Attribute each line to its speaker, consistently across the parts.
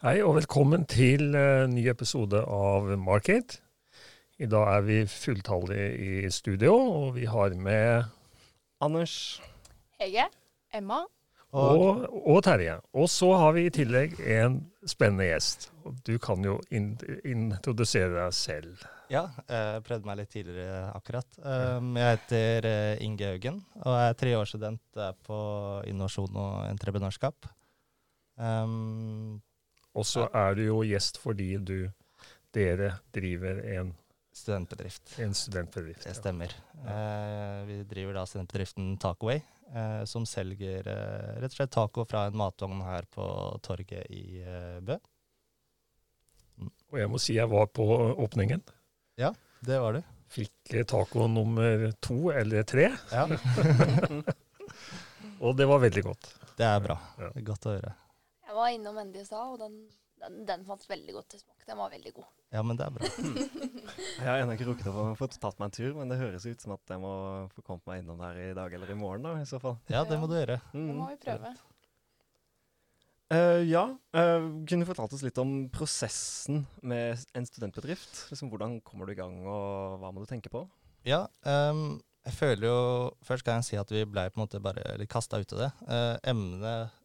Speaker 1: Hei og velkommen til uh, ny episode av Market. I dag er vi fulltallige i studio, og vi har med
Speaker 2: Anders.
Speaker 3: Hege. Emma.
Speaker 1: Og, og Terje. Og så har vi i tillegg en spennende gjest. Du kan jo in introdusere deg selv.
Speaker 4: Ja, jeg prøvde meg litt tidligere akkurat. Um, jeg heter uh, Inge Haugen og er treårsstudent på innovasjon og entreprenørskap.
Speaker 1: Og så er du jo gjest fordi du, dere driver en
Speaker 4: studentbedrift.
Speaker 1: En studentbedrift,
Speaker 4: Det stemmer. Ja. Eh, vi driver da studentbedriften Tacoway, eh, som selger rett og slett taco fra en matvogn her på torget i Bø.
Speaker 1: Mm. Og jeg må si jeg var på åpningen.
Speaker 4: Ja, det var du.
Speaker 1: Fikk taco nummer to eller tre.
Speaker 4: Ja.
Speaker 1: og det var veldig godt.
Speaker 4: Det er bra. Ja. Godt å høre.
Speaker 3: Jeg var innom Endi i stad, og den, den, den fant veldig godt til smak. Den var veldig god.
Speaker 4: Ja, men det er bra.
Speaker 2: jeg har ennå ikke rukket å få tatt meg en tur, men det høres ut som at jeg må få kommet meg innom der i dag eller i morgen, da, i så fall.
Speaker 4: Ja, det må du gjøre.
Speaker 3: Mm. Det må vi prøve.
Speaker 2: Uh, ja. Uh, kunne du fortalt oss litt om prosessen med en studentbedrift? Liksom, hvordan kommer du i gang, og hva må du tenke på?
Speaker 4: Ja, um, jeg føler jo Først kan jeg si at vi ble på en måte bare litt kasta ut av det. Uh, emnet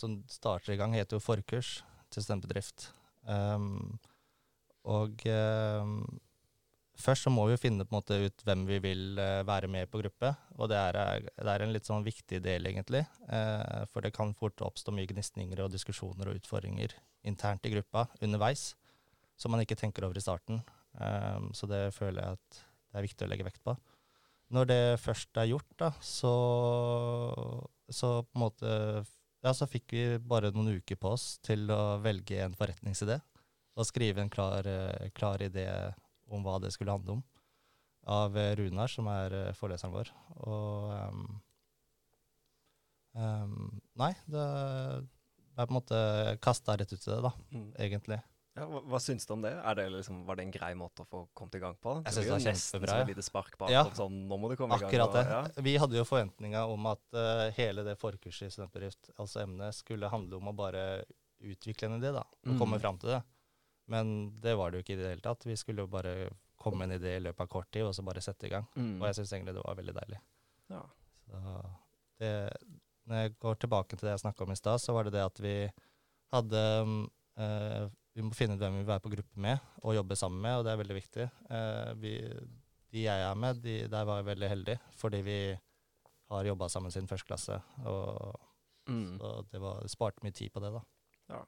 Speaker 4: som starter i gang, heter jo forkurs til studentbedrift. Um, og først så må vi jo finne på en måte ut hvem vi vil uh, være med på gruppe. Og det er, det er, en litt sånn viktig del, egentlig. Uh, for det kan fort oppstå mye gnisninger og diskusjoner og utfordringer internt i gruppa underveis som man ikke tenker over i starten. Um, så det føler jeg at det er viktig å legge vekt på. Når det først er gjort, da, så, så på en måte Ja, så fikk vi bare noen uker på oss til å velge en forretningsidé og skrive en klar, klar idé om hva det skulle handle om, av eh, Runar, som er eh, foreleseren vår. Og um, um, Nei, det er på en måte kasta rett ut til det, da, mm. egentlig.
Speaker 2: Ja, hva, hva syns du om det? det liksom, var det en grei måte å få kommet i gang på?
Speaker 4: Jeg synes det var kjempebra.
Speaker 2: Det lite spark bak, ja. sånn, nå må du komme
Speaker 4: Akkurat i gang. Akkurat det. Ja. Vi hadde jo forventninger om at uh, hele det forkurset i studentbedrift, altså emnet, skulle handle om å bare utvikle en idé, da, og mm. komme fram til det. Men det var det jo ikke i det hele tatt. Vi skulle jo bare komme med en idé i løpet av kort tid, og så bare sette i gang. Mm. Og jeg syns egentlig det var veldig deilig. Ja. Så det, når jeg går tilbake til det jeg snakka om i stad, så var det det at vi hadde uh, Vi må finne ut hvem vi vil være på gruppe med og jobbe sammen med, og det er veldig viktig. Uh, vi, de jeg er med, de, der var jeg veldig heldig, fordi vi har jobba sammen siden første klasse. Og mm. så det, var, sparte mye tid på det, da. Ja.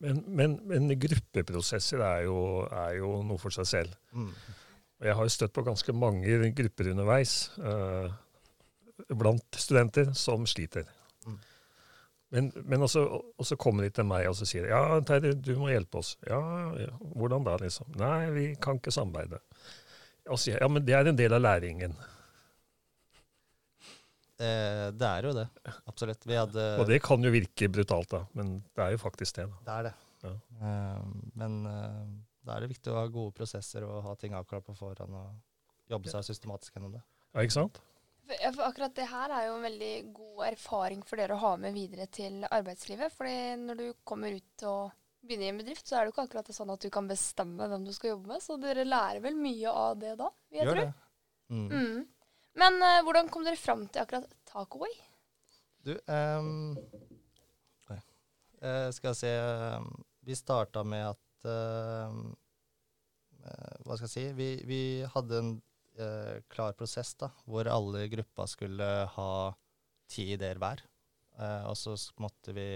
Speaker 1: Men, men, men gruppeprosesser er jo, er jo, noe for seg selv. Mm. Og jeg har jo støtt på ganske mange grupper underveis eh, blant studenter som sliter. Men, men også, også, kommer de til meg og så sier ja, Terje, du må hjelpe oss. Ja, ja, hvordan da, liksom? Nei, vi kan ikke samarbeide. Og sier ja, men det er en del av læringen.
Speaker 4: Eh, det er jo det. Absolutt.
Speaker 1: Hadde, og det kan jo virke brutalt, da, men det er jo faktisk det. da.
Speaker 4: Det er det. Ja. Eh, men eh, da er det viktig å ha gode prosesser og ha ting avklart på forhånd og jobbe seg systematisk gjennom det.
Speaker 1: Ja, ikke sant?
Speaker 3: For, akkurat det her er jo en veldig god erfaring for dere å ha med videre til arbeidslivet. fordi når du kommer ut og begynner i en bedrift, så er det jo ikke akkurat sånn at du kan bestemme hvem du skal jobbe med. Så dere lærer vel mye av det da?
Speaker 4: Gjør tro.
Speaker 3: Mm. Mm. Men uh, hvordan kom dere fram til akkurat takeaway?
Speaker 4: Du, um, uh, skal jeg se um, Vi starta med at uh, Hva skal jeg si? Vi, vi hadde en klar prosess da, hvor alle i gruppa skulle ha ti ideer hver. og så måtte vi,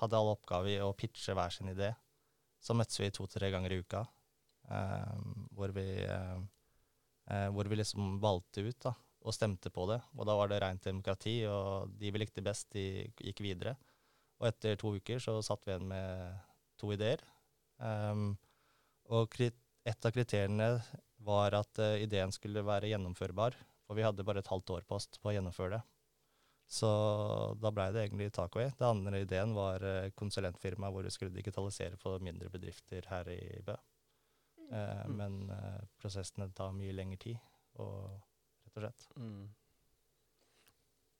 Speaker 4: hadde alle oppgaver i å pitche hver sin idé. Så møttes vi to-tre ganger i uka, hvor vi, hvor vi liksom valgte ut da, og stemte på det. Og da var det rent demokrati, og de vi likte best, de gikk videre. Og etter to uker så satt vi igjen med to ideer. Um, og et av kriteriene var at uh, ideen skulle være gjennomførbar. Og vi hadde bare et halvt år på oss på å gjennomføre det. Så da blei det egentlig Tacoway. Den andre ideen var uh, konsulentfirma hvor vi skulle digitalisere for mindre bedrifter her i Bø. Uh, mm. Men prosessene tar mye lengre tid. og rett og slett. Mm.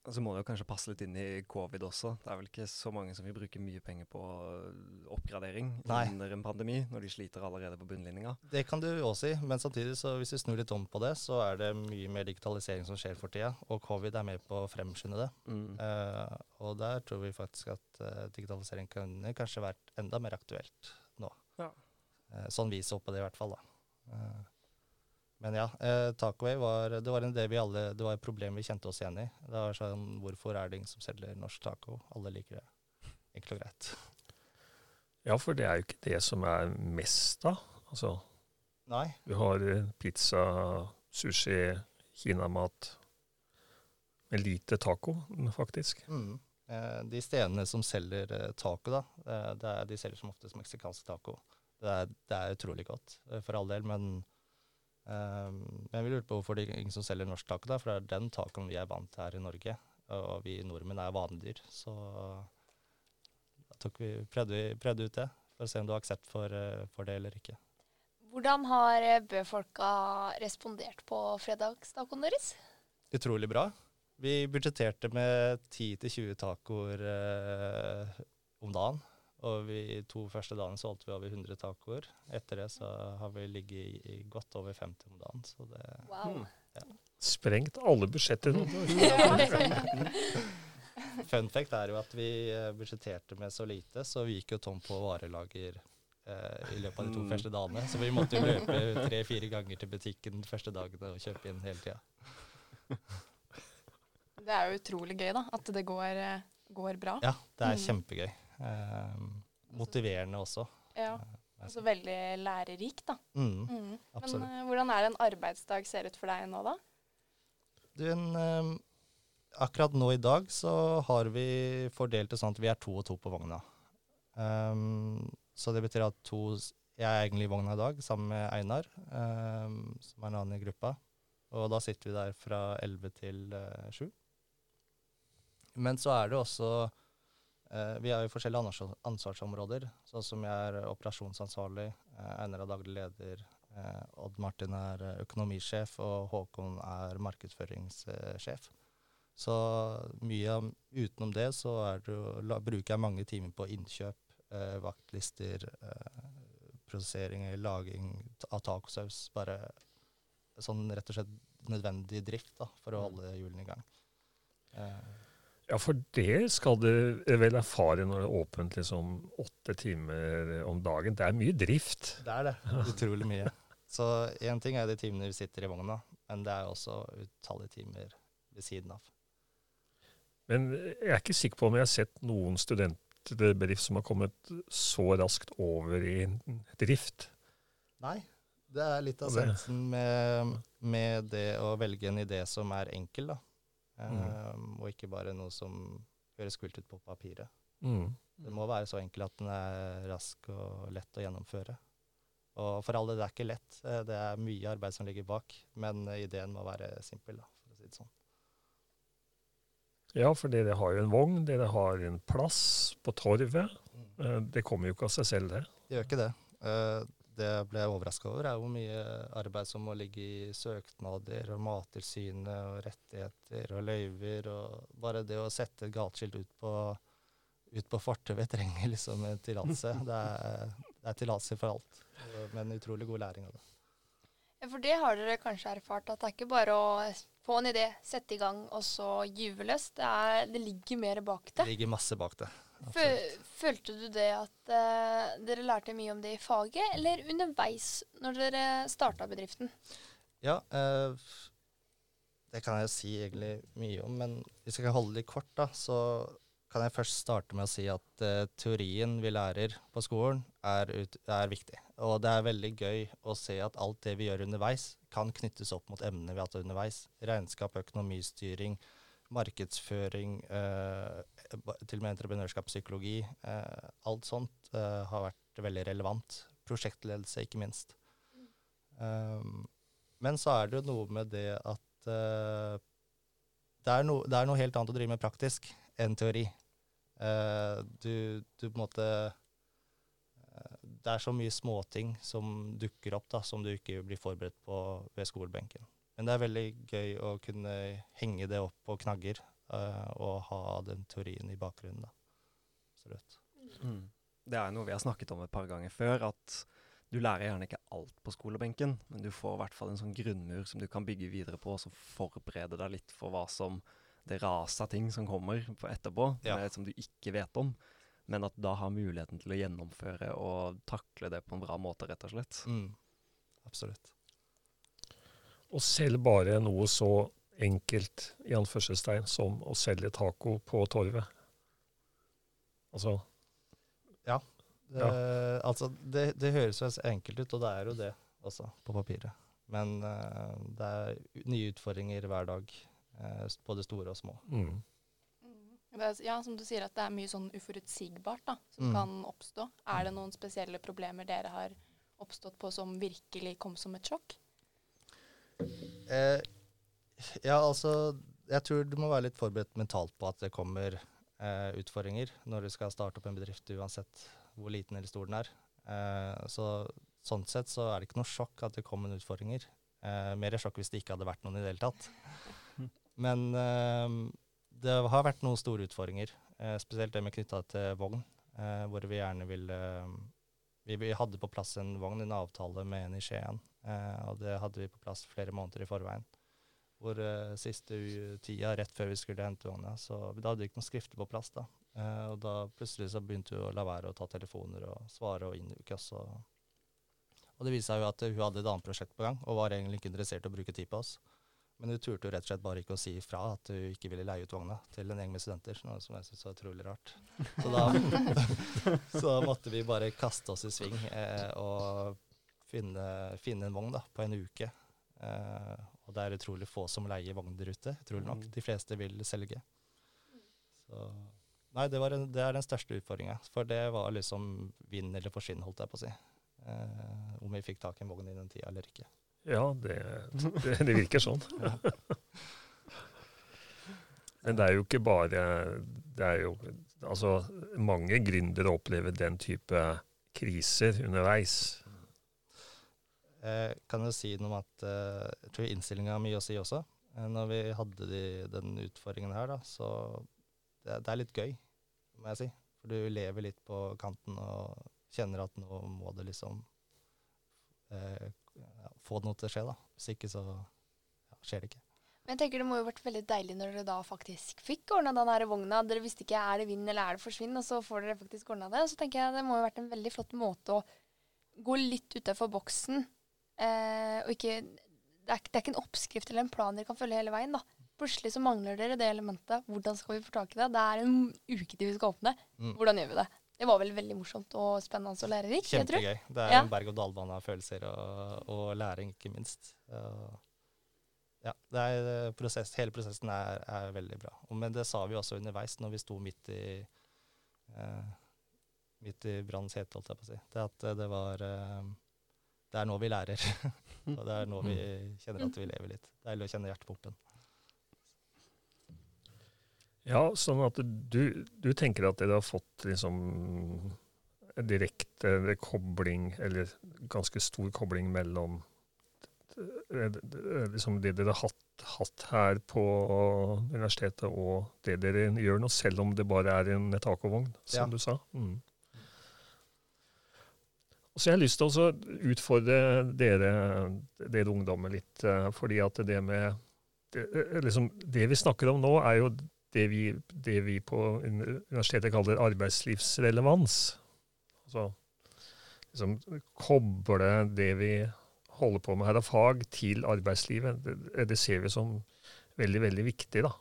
Speaker 2: Og så må det jo kanskje passe litt inn i covid også. Det er vel ikke så mange som vil bruke mye penger på oppgradering
Speaker 4: Nei.
Speaker 2: under en pandemi, når de sliter allerede på bunnlinja.
Speaker 4: Det kan du også si, men samtidig så hvis vi snur litt om på det, så er det mye mer digitalisering som skjer for tida, og covid er med på å fremskynde det.
Speaker 2: Mm.
Speaker 4: Uh, og der tror vi faktisk at uh, digitalisering kunne kanskje vært enda mer aktuelt nå.
Speaker 2: Ja.
Speaker 4: Uh, sånn vi så på det i hvert fall, da. Men ja, eh, Talkway var, det var en del vi alle, det var et problem vi kjente oss igjen i. Det var sånn, Hvorfor er det ingen som selger norsk taco? Alle liker det. Enkelt og greit.
Speaker 1: Ja, for det er jo ikke det som er mest da. Altså,
Speaker 4: Nei.
Speaker 1: vi har eh, pizza, sushi, kinamat, med lite taco, faktisk.
Speaker 4: Mm. Eh, de stedene som selger eh, taco, da, eh, det er, de selger som oftest meksikansk taco. Det er, det er utrolig godt, eh, for all del, men eh, men vi lurte på hvorfor det er ingen som selger norsk taco, da, for det er den tacoen vi er vant til her i Norge. Og vi nordmenn er vanedyr, så da vi, prøvde vi prøvde ut det, for å se om du har aksept for, eh, for det eller ikke.
Speaker 3: Hvordan har eh, Bø-folka respondert på fredagstacoen deres?
Speaker 4: Utrolig bra. Vi budsjetterte med 10-20 tacoer eh, om dagen. Og vi to første dagene solgte vi over 100 tacoer. Etter det så har vi ligget i, i godt over 50 om dagen. Så det
Speaker 3: Wow.
Speaker 2: ja.
Speaker 1: Sprengt alle budsjetter.
Speaker 4: Fun fact er jo at vi eh, budsjetterte med så lite, så vi gikk jo tom på varelager eh, i løpet av de to
Speaker 2: Mm.
Speaker 4: første dagene. Så vi måtte jo løpe tre-fire ganger til butikken de første dagene og kjøpe inn hele tida.
Speaker 5: Det er jo utrolig gøy, da. At det går, eh, går bra.
Speaker 4: Ja, det er
Speaker 5: Mm.
Speaker 4: kjempegøy. Eh, motiverende også.
Speaker 5: Ja. Altså veldig lærerik, da.
Speaker 4: Mm,
Speaker 5: Mm. Men eh, hvordan er det en arbeidsdag ser ut for deg nå, da?
Speaker 4: Du, en, um, akkurat nå i dag så har vi fordelt det sånn at vi er to og to på vogna. Um, så det betyr at to Jeg er egentlig i vogna i dag sammen med Einar, um, som er en annen i gruppa. Og da sitter vi der fra 11 til sju. 7. Men så er det også eh, Vi har jo forskjellige ansvars ansvarsområder. Sånn som jeg er operasjonsansvarlig, eh, Einar er daglig leder, Eh, Odd Martin er eh, økonomisjef, og Håkon er markedsføringssjef. Så mye utenom det så det jo, la, bruker jeg mange timer på innkjøp, eh, vaktlister, eh, prosesseringer, laging av tacosaus. Bare sånn rett og slett nødvendig drift da, for å holde hjulene i gang. Eh,
Speaker 1: Ja, for det skal du vel erfare når det er åpent liksom åtte timer om dagen. Det er mye drift.
Speaker 4: det er det. Utrolig mye. Så én ting er de timene vi sitter i vogna, men det er også utallige timer ved siden av.
Speaker 1: Men jeg er ikke sikker på om jeg har sett noen studentbedrift som har kommet så raskt over i drift.
Speaker 4: Nei, det er litt av sensen med, med det å velge en idé som er enkel, da. Um, og ikke bare noe som høres kult ut på papiret.
Speaker 1: Mm.
Speaker 4: Det må være så enkelt at den er rask og lett å gjennomføre. Og for alle, det er ikke lett. Eh, Det er mye arbeid som ligger bak, men eh, ideen må være simpel, da, for å si det sånn.
Speaker 1: Ja, for dere har jo en vogn, dere har en plass på torvet.
Speaker 4: Mm.
Speaker 1: Eh, Det kommer jo ikke av seg selv, det.
Speaker 4: Det gjør ikke det. Det jeg ble overraska over, er hvor mye arbeid som må ligge i søknader og Mattilsynet og rettigheter og løyver. Og bare det å sette et gatskilt ut på, ut på fortauet trenger liksom en tillatelse. Det er, det er tillatelse for alt, men utrolig god læring av det.
Speaker 3: Ja, For det har dere kanskje erfart, at det er ikke bare å få en idé, sette i gang og så gyve løs. Det, er- det ligger mer bak
Speaker 4: Det
Speaker 3: det.
Speaker 4: ligger masse bak det. Absolutt.
Speaker 3: følte du det at uh, dere lærte mye om det i faget, eller underveis når dere starta bedriften?
Speaker 4: Ja, uh, det kan jeg si egentlig mye om, men hvis jeg kan holde det litt kort, da, så kan jeg først starte med å si at uh, teorien vi lærer på skolen, er, ut, er viktig. Og det er veldig gøy å se at alt det vi gjør underveis, kan knyttes opp mot emnene vi har hatt underveis. Regnskap, økonomistyring, markedsføring, eh, til og med entreprenørskapspsykologi. Eh, alt sånt eh, har vært veldig relevant. Prosjektledelse, ikke minst. Um, men så er det jo noe med det at uh, det, er no, det er noe helt annet å drive med praktisk enn teori. Uh, du, du på en måte Det er så mye småting som dukker opp da, som du ikke blir forberedt på ved skolebenken. Men det er veldig gøy å kunne henge det opp på knagger uh, og ha den teorien i bakgrunnen. da. Absolutt.
Speaker 2: Mm. Det er noe vi har snakket om et par ganger før, at du lærer gjerne ikke alt på skolebenken, men du får i hvert fall en sånn grunnmur som du kan bygge videre på, og som forbereder deg litt for hva som det raset av ting som kommer etterpå,
Speaker 4: Ja.
Speaker 2: med, som du ikke vet om. Men at du da har muligheten til å gjennomføre og takle det på en bra måte, rett og slett.
Speaker 4: Mm. Absolutt.
Speaker 1: Og selv bare noe så enkelt i anførselstegn som å selge taco på torvet. Altså,
Speaker 4: Det, altså, det, det høres jo så enkelt ut, og det er jo det også, på papiret. Men uh, det er nye utfordringer hver dag, uh, både store og små.
Speaker 1: mm.
Speaker 5: Det er, ja, som du sier, at det er mye sånn uforutsigbart da, som
Speaker 4: Mm.
Speaker 5: kan oppstå. Er det noen spesielle problemer dere har oppstått på som virkelig kom som et sjokk?
Speaker 4: Eh, ja, altså Jeg tror du må være litt forberedt mentalt på at det kommer eh, utfordringer når du skal starte opp en bedrift, uansett hvor liten eller stor den er. Eh, så Sånn sett så er det ikke noe sjokk at det kommer utfordringer. Eh, mer sjokk hvis det ikke hadde vært noen i det hele tatt. Men eh, det har vært noen store utfordringer, eh, spesielt det med knytta til vogn, hvor vi gjerne ville vi, vi hadde på plass en vogn, en avtale med en i Skien, eh, og det hadde vi på plass flere måneder i forveien. Hvor eh, siste tida, rett før vi skulle hente vogna, så da hadde vi ikke noe skrifter på plass. da. Eh, og da plutselig så begynte hun å la være å ta telefoner og svare og innuke oss. Og, og det viste seg jo at hun hadde et annet prosjekt på gang, og var egentlig ikke interessert i å bruke tid på oss. Men hun turte jo rett og slett bare ikke å si ifra at hun ikke ville leie ut vogna til en gjeng med studenter, noe som jeg syntes var utrolig rart. Så da, så måtte vi bare kaste oss i sving eh, og finne, finne en vogn da, på en uke. Eh, og det er utrolig få som leier vogn der ute, utrolig nok.
Speaker 2: Mm.
Speaker 4: De fleste vil selge. Så Nei, det, var en, det er den største utfordringa. For det var liksom vinn eller forsvinn, holdt jeg på å si. Eh, om vi fikk tak i en vogn i den tida eller ikke.
Speaker 1: Ja, det, det, det virker sånn. Men det er jo ikke bare Det er jo Altså, mange gründere opplever den type kriser underveis.
Speaker 4: Jeg kan jo si noe om at eh, jeg tror innstillinga har mye å si også. Eh, når vi hadde de, den utfordringen her, da, så det, det er litt gøy, må jeg si. For du lever litt på kanten og kjenner at nå må det liksom eh, ja, få noe til å skje, da. Hvis ikke så ja, skjer det ikke.
Speaker 3: Men jeg tenker det må jo vært veldig deilig når dere da faktisk fikk ordna den her vogna. Dere visste ikke er det vinn eller er det forsvinn, og så får dere faktisk ordna det. Og så tenker jeg det må jo vært en veldig flott måte å gå litt utenfor boksen. Eh, og ikke det er, ikke- det er ikke en oppskrift eller en plan dere kan følge hele veien. da. Plutselig så mangler dere det elementet. Hvordan skal vi få tak i det? Det er en uke til vi skal åpne.
Speaker 4: Mm.
Speaker 3: Hvordan gjør vi det? Det var vel veldig morsomt og spennende og lærerikt.
Speaker 4: Kjempegøy. Det er
Speaker 3: Ja.
Speaker 4: en berg-og-dal-bane av følelser og, og læring, ikke minst. Og ja, det er, eh, prosess, hele prosessen er, er veldig bra. Men det sa vi også underveis når vi sto midt i eh, midt i brannens hete, holdt jeg på å si. Det at eh, det var eh, Det er nå vi lærer. og det er nå vi kjenner at vi lever litt. Deilig å kjenne hjertepumpen.
Speaker 1: Ja, sånn at du, du tenker at dere har fått liksom direkte eller kobling, eller ganske stor kobling mellom eh, eh, liksom det dere har hatt, hatt her på universitetet og det dere gjør nå, selv om det bare er en takovogn, som
Speaker 4: Ja.
Speaker 1: du sa. Mm. Og så har lyst til å utfordre dere, dere ungdommer litt, eh, fordi at det med det, eh, liksom, det vi snakker om nå, er jo det vi, det vi på universitetet kaller arbeidslivsrelevans. Altså liksom koble det vi holder på med her av fag, til arbeidslivet. Det, det ser vi som veldig, veldig viktig, da.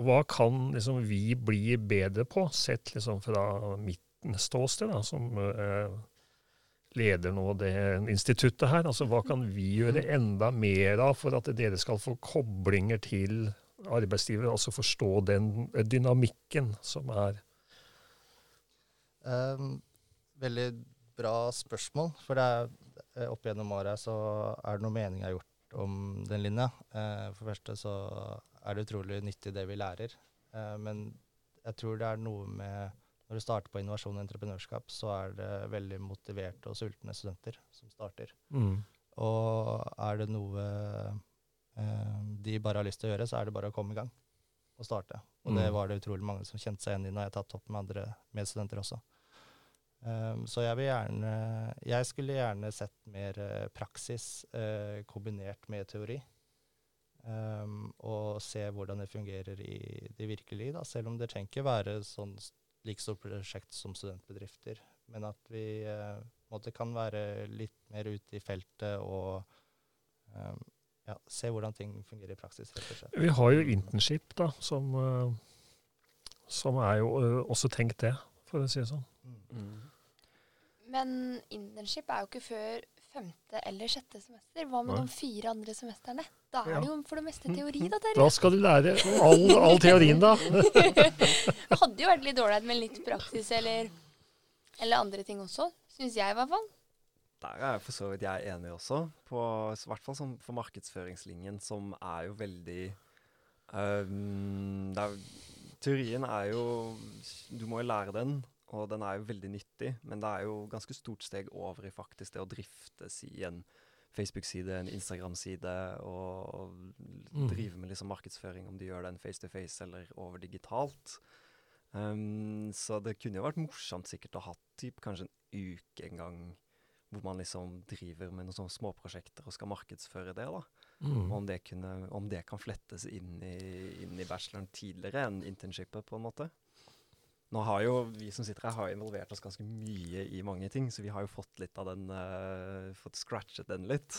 Speaker 1: Og hva kan liksom vi bli bedre på, sett liksom fra mitt ståsted, da, som eh, leder nå det instituttet her. Altså hva kan vi gjøre enda mer av for at dere skal få koblinger til arbeidslivet, altså forstå den dynamikken som er
Speaker 4: Um, veldig bra spørsmål. For det er, eh, opp gjennom året så er det noe mening jeg har gjort om den linja. Uh, for det første så er det utrolig nyttig det vi lærer. Uh, men jeg tror det er noe med Når du starter på innovasjon og entreprenørskap, så er det veldig motiverte og sultne studenter som starter.
Speaker 1: mm.
Speaker 4: Og er det noe eh, de bare har lyst til å gjøre, så er det bare å komme i gang. og starte. Og det
Speaker 1: Mm.
Speaker 4: var det utrolig mange som kjente seg igjen i når jeg tatt opp med andre medstudenter også. Um, så jeg vil gjerne Jeg skulle gjerne sett mer eh, praksis uh, kombinert med teori. Um, og se hvordan det fungerer i det virkelige da. Selv om det trenger ikke være sånn like stort prosjekt som studentbedrifter. Men at vi uh, kan være litt mer ute i feltet og um, ja, se hvordan ting fungerer i praksis.
Speaker 1: Vi har jo internship, da, som, eh, som er jo eh, også tenkt det, for å si det sånn.
Speaker 2: Mm.
Speaker 3: Men internship er jo ikke før femte eller sjette semester. Hva med
Speaker 1: Nei.
Speaker 3: de fire andre semestrene? Da er
Speaker 1: Ja.
Speaker 3: det jo for det meste teori, da,
Speaker 1: Da skal du lære all, all teorien, da.
Speaker 3: Hadde jo vært litt ålreit med litt praksis eller, eller andre ting også. Syns jeg, i hvert fall.
Speaker 2: Der er for så vidt jeg enig også, på, i hvert fall som for markedsføringslinjen, som er jo veldig um, det er, Teorien er jo Du må jo lære den, og den er jo veldig nyttig, men det er jo ganske stort steg over i faktisk det å drifte si en Facebook-side, en Instagram-side, og
Speaker 1: Mm.
Speaker 2: drive med liksom markedsføring, om de gjør den face to face eller over digitalt. Um, så det kunne jo vært morsomt sikkert å ha typ kanskje en uke en gang hvor man liksom driver med noen sånne småprosjekter og skal markedsføre det. da.
Speaker 1: Mm.
Speaker 2: om det, kunne, om det kan flettes inn i, inn i bacheloren tidligere enn internshipet, på en måte. Nå har jo vi som sitter her, har involvert oss ganske mye i mange ting, så vi har jo fått litt av den uh, Fått scratchet den litt.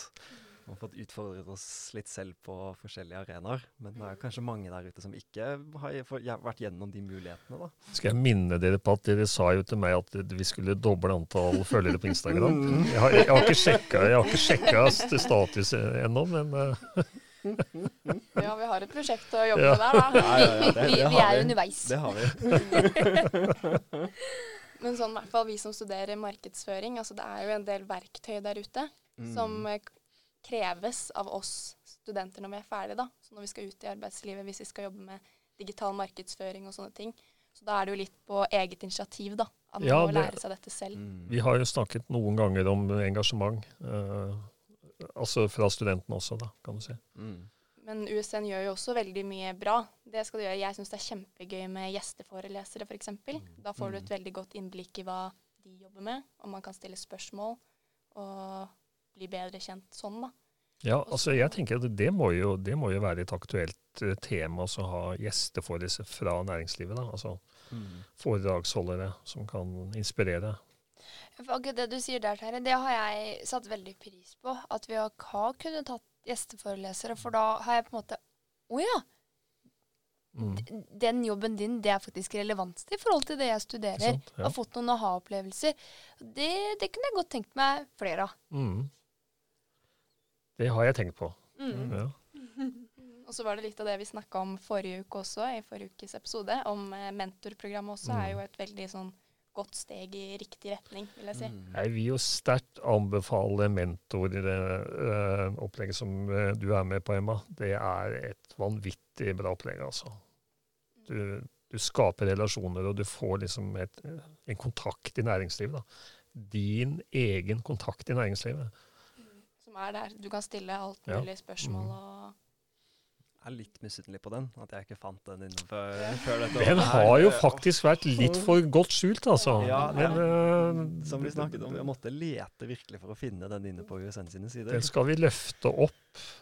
Speaker 2: Og fått utfordret oss litt selv på forskjellige arenaer. Men det er kanskje mange der ute som ikke har vært gjennom de mulighetene, da.
Speaker 1: Skal jeg minne dere på at dere sa jo til meg at vi skulle doble antall følgere på Instagram? Jeg har, jeg har ikke sjekka, jeg har ikke sjekka status ennå, men eh,
Speaker 5: Ja, vi har et prosjekt å jobbe
Speaker 1: Ja.
Speaker 5: med der, da.
Speaker 2: Ja, ja, ja, det-
Speaker 3: Vi,
Speaker 2: det
Speaker 3: vi er
Speaker 2: vi.
Speaker 3: underveis.
Speaker 2: Det har vi.
Speaker 5: Men sånn i hvert fall vi som studerer markedsføring, altså det er jo en del verktøy der ute som
Speaker 2: Mm.
Speaker 5: eh, k- kreves av oss studenter når vi er ferdige, da. Så når vi skal ut i arbeidslivet, hvis vi skal jobbe med digital markedsføring og sånne ting. Så da er det jo litt på eget initiativ, da. At man
Speaker 1: Ja,
Speaker 5: må lære seg dette selv.
Speaker 2: Mm.
Speaker 1: vi har jo snakket noen ganger om engasjement. eh, altså fra studentene også, da, kan du si.
Speaker 2: Mm.
Speaker 5: Men USN gjør jo også veldig mye bra. Det skal du gjøre. Jeg syns det er kjempegøy med gjesteforelesere, f.eks. Da får du et veldig godt innblikk i hva de jobber med, og man kan stille spørsmål og bli bedre kjent sånn, da.
Speaker 1: Ja, altså jeg tenker at det må jo, det må jo være et aktuelt eh, tema å ha gjesteforelesere fra næringslivet. da, altså
Speaker 2: Mm.
Speaker 1: Foredragsholdere som kan inspirere.
Speaker 3: Akkurat det du sier der, Terje, det har jeg satt veldig pris på. At vi har kunnet tatt gjesteforelesere, for da har jeg på en måte Å ja!
Speaker 1: Mm.
Speaker 3: Den jobben din, det er faktisk relevant i forhold til det jeg studerer.
Speaker 1: sant?
Speaker 3: ja. har fått noen aha-opplevelser. Det, det kunne jeg godt tenkt meg flere av.
Speaker 1: Mm. Det har jeg tenkt på.
Speaker 3: Mm.
Speaker 1: Ja.
Speaker 5: Og så var det litt av det vi snakka om forrige uke også, i forrige ukes episode, om eh, mentorprogrammet også,
Speaker 1: Mm.
Speaker 5: er jo et veldig sånn godt steg i riktig retning, vil jeg si.
Speaker 2: Mm.
Speaker 1: Jeg vil jo sterkt anbefale mentoropplegget som eh, du er med på, Emma. Det er et vanvittig bra opplegg, altså. Du, du skaper relasjoner, og du får liksom et, en kontakt i næringslivet. da. Din egen kontakt i næringslivet.
Speaker 5: Som er der. Du kan stille alt
Speaker 1: Ja.
Speaker 5: mulig spørsmål
Speaker 1: Mm.
Speaker 5: og
Speaker 2: Jeg er litt misunnelig på den, at jeg ikke fant den innenfor før, dette
Speaker 1: Den har jo faktisk vært litt for godt skjult, altså.
Speaker 2: Ja,
Speaker 1: Men uh,
Speaker 2: Som vi snakket om, vi måtte lete virkelig for å finne den inne på USN sine sider.
Speaker 1: den skal vi løfte opp,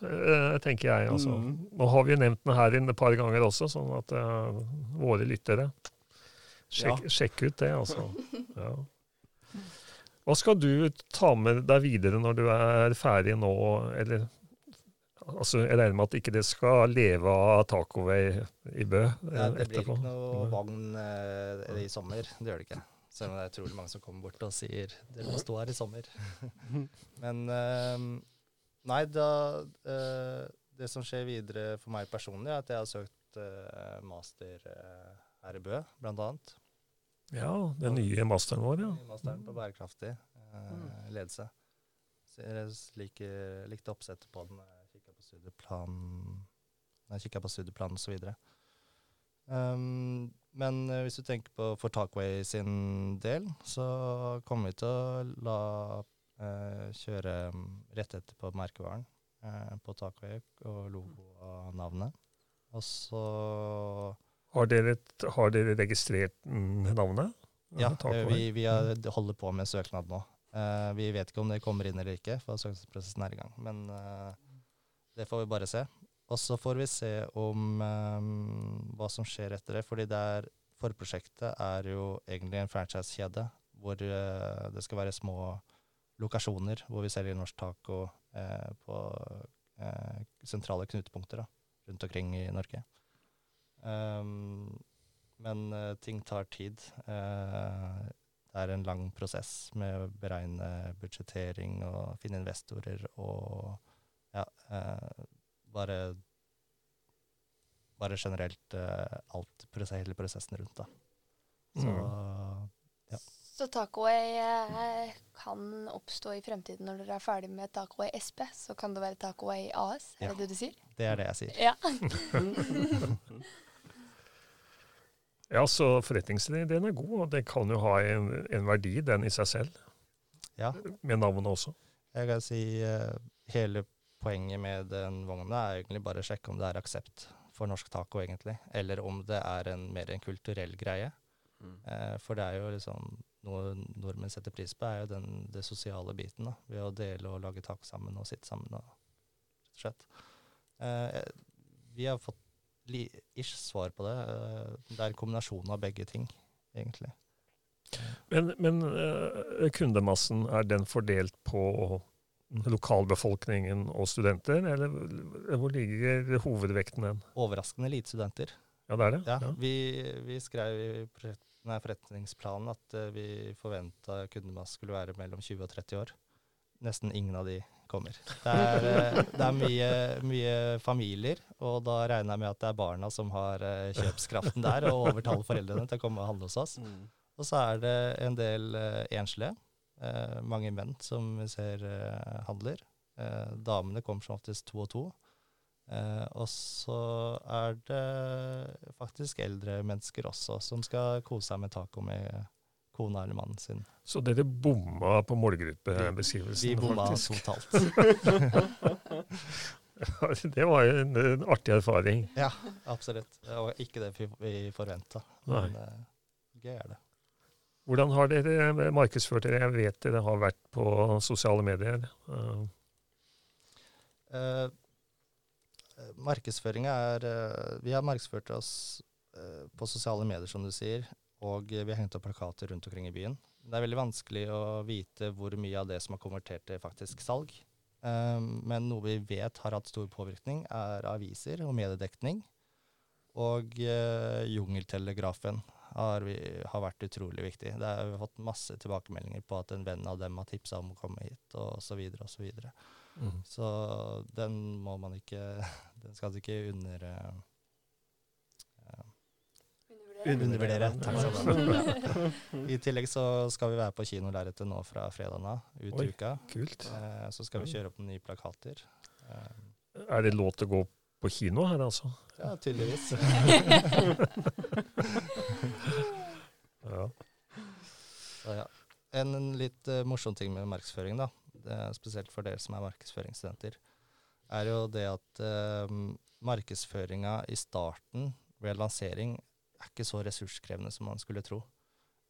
Speaker 1: uh, tenker jeg. altså.
Speaker 2: Mm.
Speaker 1: Nå har vi jo nevnt den her inne et par ganger også, sånn at uh, våre lyttere Sjekk, sjekk ut det, altså. Ja. Hva skal du ta med deg videre når du er ferdig nå, eller Altså, jeg regner med at ikke det skal leve av Tacoway i Bø eh,
Speaker 4: Ja, det blir ikke noe vogn eh, i sommer. Det gjør det ikke. Selv om det er utrolig mange som kommer bort og sier 'dere må stå her i sommer'. Men eh, nei, da eh, Det som skjer videre for meg personlig, er at jeg har søkt eh, master eh, her i Bø, blant annet.
Speaker 1: Ja, den nye masteren vår, ja.
Speaker 4: Masteren på bærekraftig eh, ledelse. Så jeg liker, likte oppsettet på den. Jeg kikka på studieplanen Jeg kikka på studieplanen osv. Um, men eh, hvis du tenker på for Talkway sin del, så kommer vi til å la eh, kjøre um, rettigheter på merkevaren eh, på Talkway og logo og navnet. Og så
Speaker 1: Har dere, har dere registrert mm, navnet?
Speaker 4: Ja, vi, vi er, holder på med søknad nå. Uh, vi vet ikke om det kommer inn eller ikke, for søknadsprosessen er i gang. Men uh, det får vi bare se. Og så får vi se om um, hva som skjer etter det. fordi det er, forprosjektet er jo egentlig en franchise-kjede hvor uh, det skal være små lokasjoner hvor vi selger norsk taco på sentrale knutepunkter da, rundt omkring i Norge. Um, men eh, ting tar tid. Eh, det er en lang prosess med å beregne budsjettering og finne investorer og ja, eh, bare bare generelt uh, alt, hele prosessen rundt, da. Så
Speaker 1: Mm.
Speaker 4: Ja.
Speaker 3: Så Tacoaway eh, kan oppstå i fremtiden når dere er ferdig med Tacoaway SP. Så kan det være Tacoaway AS, er
Speaker 4: Ja.
Speaker 3: det det du sier?
Speaker 4: det er det jeg sier.
Speaker 3: Ja.
Speaker 1: Ja, så forretningsideen er god, og det kan jo ha en, en verdi, den i seg selv,
Speaker 4: Ja,
Speaker 1: med navnet også.
Speaker 4: jeg kan si eh, hele poenget med den vogna er egentlig bare å sjekke om det er aksept for norsk taco, egentlig. Eller om det er en, mer en kulturell greie.
Speaker 2: Mm.
Speaker 4: Eh, for det er jo liksom noe nordmenn setter pris på, er jo den, det sosiale biten. da, Ved å dele og lage taco sammen og sitte sammen. og rett og slett. Eh, vi har fått ish svar på det. Eh, det er en kombinasjon av begge ting, egentlig.
Speaker 1: Men, men eh, kundemassen, er den fordelt på lokalbefolkningen og studenter, eller hvor ligger hovedvekten den?
Speaker 4: Overraskende lite studenter.
Speaker 1: Ja, det er det?
Speaker 4: Ja, Vi, vi skrev i nei, forretningsplanen at eh, vi forventa kundemasse skulle være mellom 20 og 30 år. Nesten ingen av de kommer. Det er, eh, det er mye, mye familier, og da regner jeg med at det er barna som har eh, kjøpskraften der, og overtaler foreldrene til å komme og handle hos oss.
Speaker 2: Mm.
Speaker 4: Og så er det en del eh, enslige. Mange menn som vi ser handler. Damene kommer som oftest to og to. Uh, og så er det faktisk eldre mennesker også, som skal kose seg med taco med kona eller mannen sin.
Speaker 1: Så dere bomma på målgruppebeskrivelsen,
Speaker 4: Vi bomma
Speaker 1: faktisk.
Speaker 4: totalt.
Speaker 1: det var jo en, en artig erfaring.
Speaker 4: Ja, absolutt. Var ikke det vi, forventa. Men uh, gøy er det.
Speaker 1: Hvordan har dere markedsført dere? Jeg vet dere har vært på sosiale medier. Uh.
Speaker 4: Uh, Markedsføringa er eh, Vi har markedsført oss eh, på sosiale medier, som du sier, og vi har hengt opp plakater rundt omkring i byen. Det er veldig vanskelig å vite hvor mye av det som har konvertert til faktisk salg. Um, men noe vi vet har hatt stor påvirkning, er aviser og mediedekning. Og uh, Jungeltelegrafen har, vi, har vært utrolig viktig. Det er, vi har fått masse tilbakemeldinger på at en venn av dem har tipsa om å komme hit, og så videre og så videre.
Speaker 1: mm.
Speaker 4: Så den må man ikke Den skal du ikke under, eh, undervurdere. Takk skal du ha. I tillegg så skal vi være på kinolerretet nå fra fredagen av, ut
Speaker 1: Oi.
Speaker 4: uka.
Speaker 1: Kult.
Speaker 4: Eh, så skal vi kjøre opp nye plakater. Eh,
Speaker 1: Er det lov til å gå på kino her, altså?
Speaker 4: ja, tydeligvis.
Speaker 1: Ja.
Speaker 4: Så, ja. En, en litt uh, morsom ting med markedsføring, da, det er spesielt for dere som er markedsføringsstudenter, er jo det at uh, markedsføringa i starten ved lansering er ikke så ressurskrevende som man skulle tro.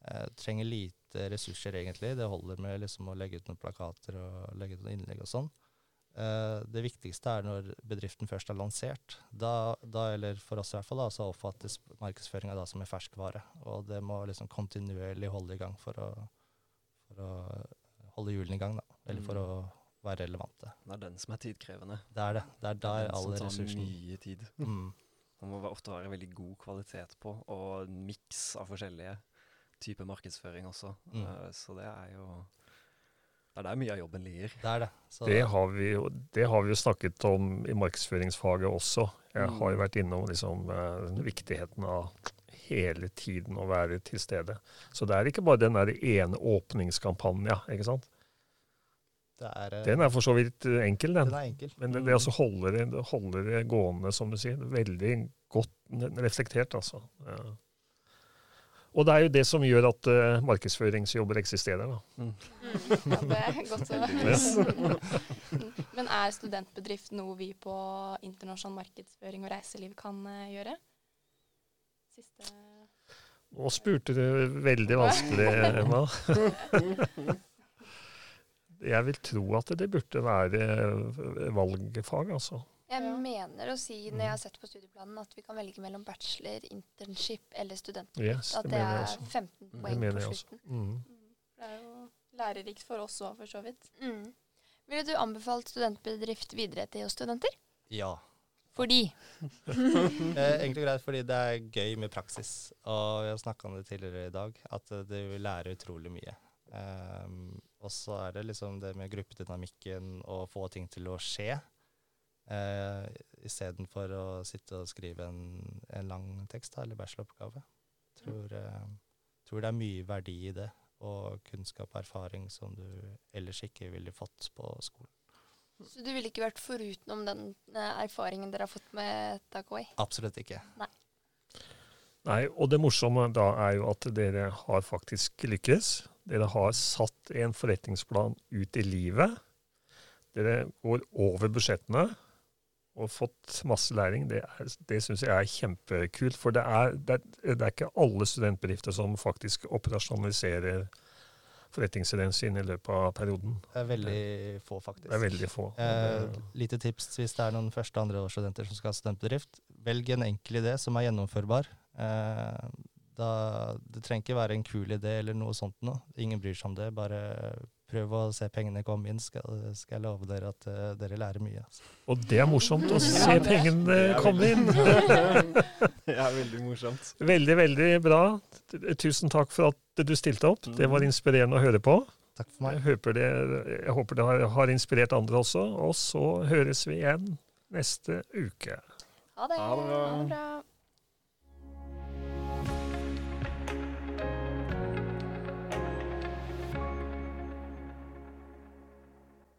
Speaker 4: Eh, trenger lite ressurser, egentlig. Det holder med liksom å legge ut noen plakater og legge ut noen innlegg og sånn. Eh, det viktigste er når bedriften først er lansert. Da, da eller for oss i hvert fall, da, så oppfattes markedsføringa da som en ferskvare. Og det må liksom kontinuerlig holde i gang for å, for å holde hjulene i gang, da. Eller for
Speaker 2: Mm.
Speaker 4: å være relevante.
Speaker 2: Det er den som er tidkrevende.
Speaker 4: Det er det. Det er der
Speaker 2: den som tar mye tid.
Speaker 4: mm.
Speaker 2: Det må være- ofte være veldig god kvalitet på, og en miks av forskjellige typer markedsføring også.
Speaker 4: Mm.
Speaker 2: Uh, så det er jo Det er der mye av jobben ligger.
Speaker 4: Det er det. Så
Speaker 1: Det har, vi, jo- det har vi jo snakket om i markedsføringsfaget også. Jeg
Speaker 2: Mm.
Speaker 1: har jo vært innom liksom, uh, viktigheten av hele tiden å være til stede. Så det er ikke bare den der ene åpningskampanja, ikke sant.
Speaker 4: Det er, eh,
Speaker 1: Den er for så vidt eh, enkel, den.
Speaker 4: den er enkel.
Speaker 1: Men det, det altså holder det, holder det gående, som du sier. Veldig godt reflektert, altså. Ja. Og det er jo det som gjør at uh, markedsføringsjobber eksisterer. da.
Speaker 5: Mm. Ja, det er godt å Men er studentbedrift noe vi på internasjonal markedsføring og reiseliv kan uh, gjøre? Siste
Speaker 1: Nå spurte du veldig vanskelig, Emma. Jeg vil tro at det burde være eh, valgfag, altså.
Speaker 3: Jeg
Speaker 5: Ja.
Speaker 3: mener å si, når jeg har sett på studieplanen, at vi kan velge mellom bachelor, internship eller student.
Speaker 1: Yes,
Speaker 3: At
Speaker 1: det
Speaker 3: er 15 poeng på slutten.
Speaker 1: Mm.
Speaker 5: Det er jo lærerikt for oss òg, for så vidt.
Speaker 3: Mm. Ville du anbefalt studentbedrift videre til oss studenter?
Speaker 4: Ja.
Speaker 3: Fordi
Speaker 4: Egentlig enkelt og greit fordi det er gøy med praksis. Og vi har snakka om det tidligere i dag, at eh, du lærer utrolig mye. Um, og så er det liksom det med gruppedynamikken og få ting til å skje. Eh, Istedenfor å sitte og skrive en, en lang tekst da, eller bacheloroppgave. Tror, eh, tror det er mye verdi i det. Og kunnskap og erfaring som du ellers ikke ville fått på skolen.
Speaker 3: Så du ville ikke vært foruten om den eh, erfaringen dere har fått med Takoi?
Speaker 4: Absolutt ikke.
Speaker 1: Nei, og det morsomme da er jo at dere har faktisk lykkes. Dere har satt en forretningsplan ut i livet. Dere går over budsjettene og fått masse læring. Det, er, det syns jeg er kjempekult. For det er, det, er, det er ikke alle studentbedrifter som faktisk operasjonaliserer forretningsideen sin i løpet av perioden.
Speaker 4: Det er veldig få, faktisk.
Speaker 1: Det er veldig få.
Speaker 4: Eh, lite tips hvis det er noen første- og andreårsstudenter som skal ha studentbedrift. Velg en enkel idé som er gjennomførbar. Eh, da, det trenger ikke være en kul idé eller noe sånt noe. Ingen bryr seg om det. Bare prøv å se pengene komme inn, skal, skal jeg love dere at uh, dere lærer mye. Altså.
Speaker 1: Og det er morsomt å se pengene komme inn.
Speaker 2: Det er veldig morsomt.
Speaker 1: Veldig, veldig bra. Tusen takk for at du stilte opp. Det var inspirerende å høre på.
Speaker 4: Takk for meg.
Speaker 1: Jeg håper det, jeg håper det har, har inspirert andre også. Og så høres vi igjen neste uke.
Speaker 3: Ha det.
Speaker 2: Ha det bra.
Speaker 3: Ha det bra.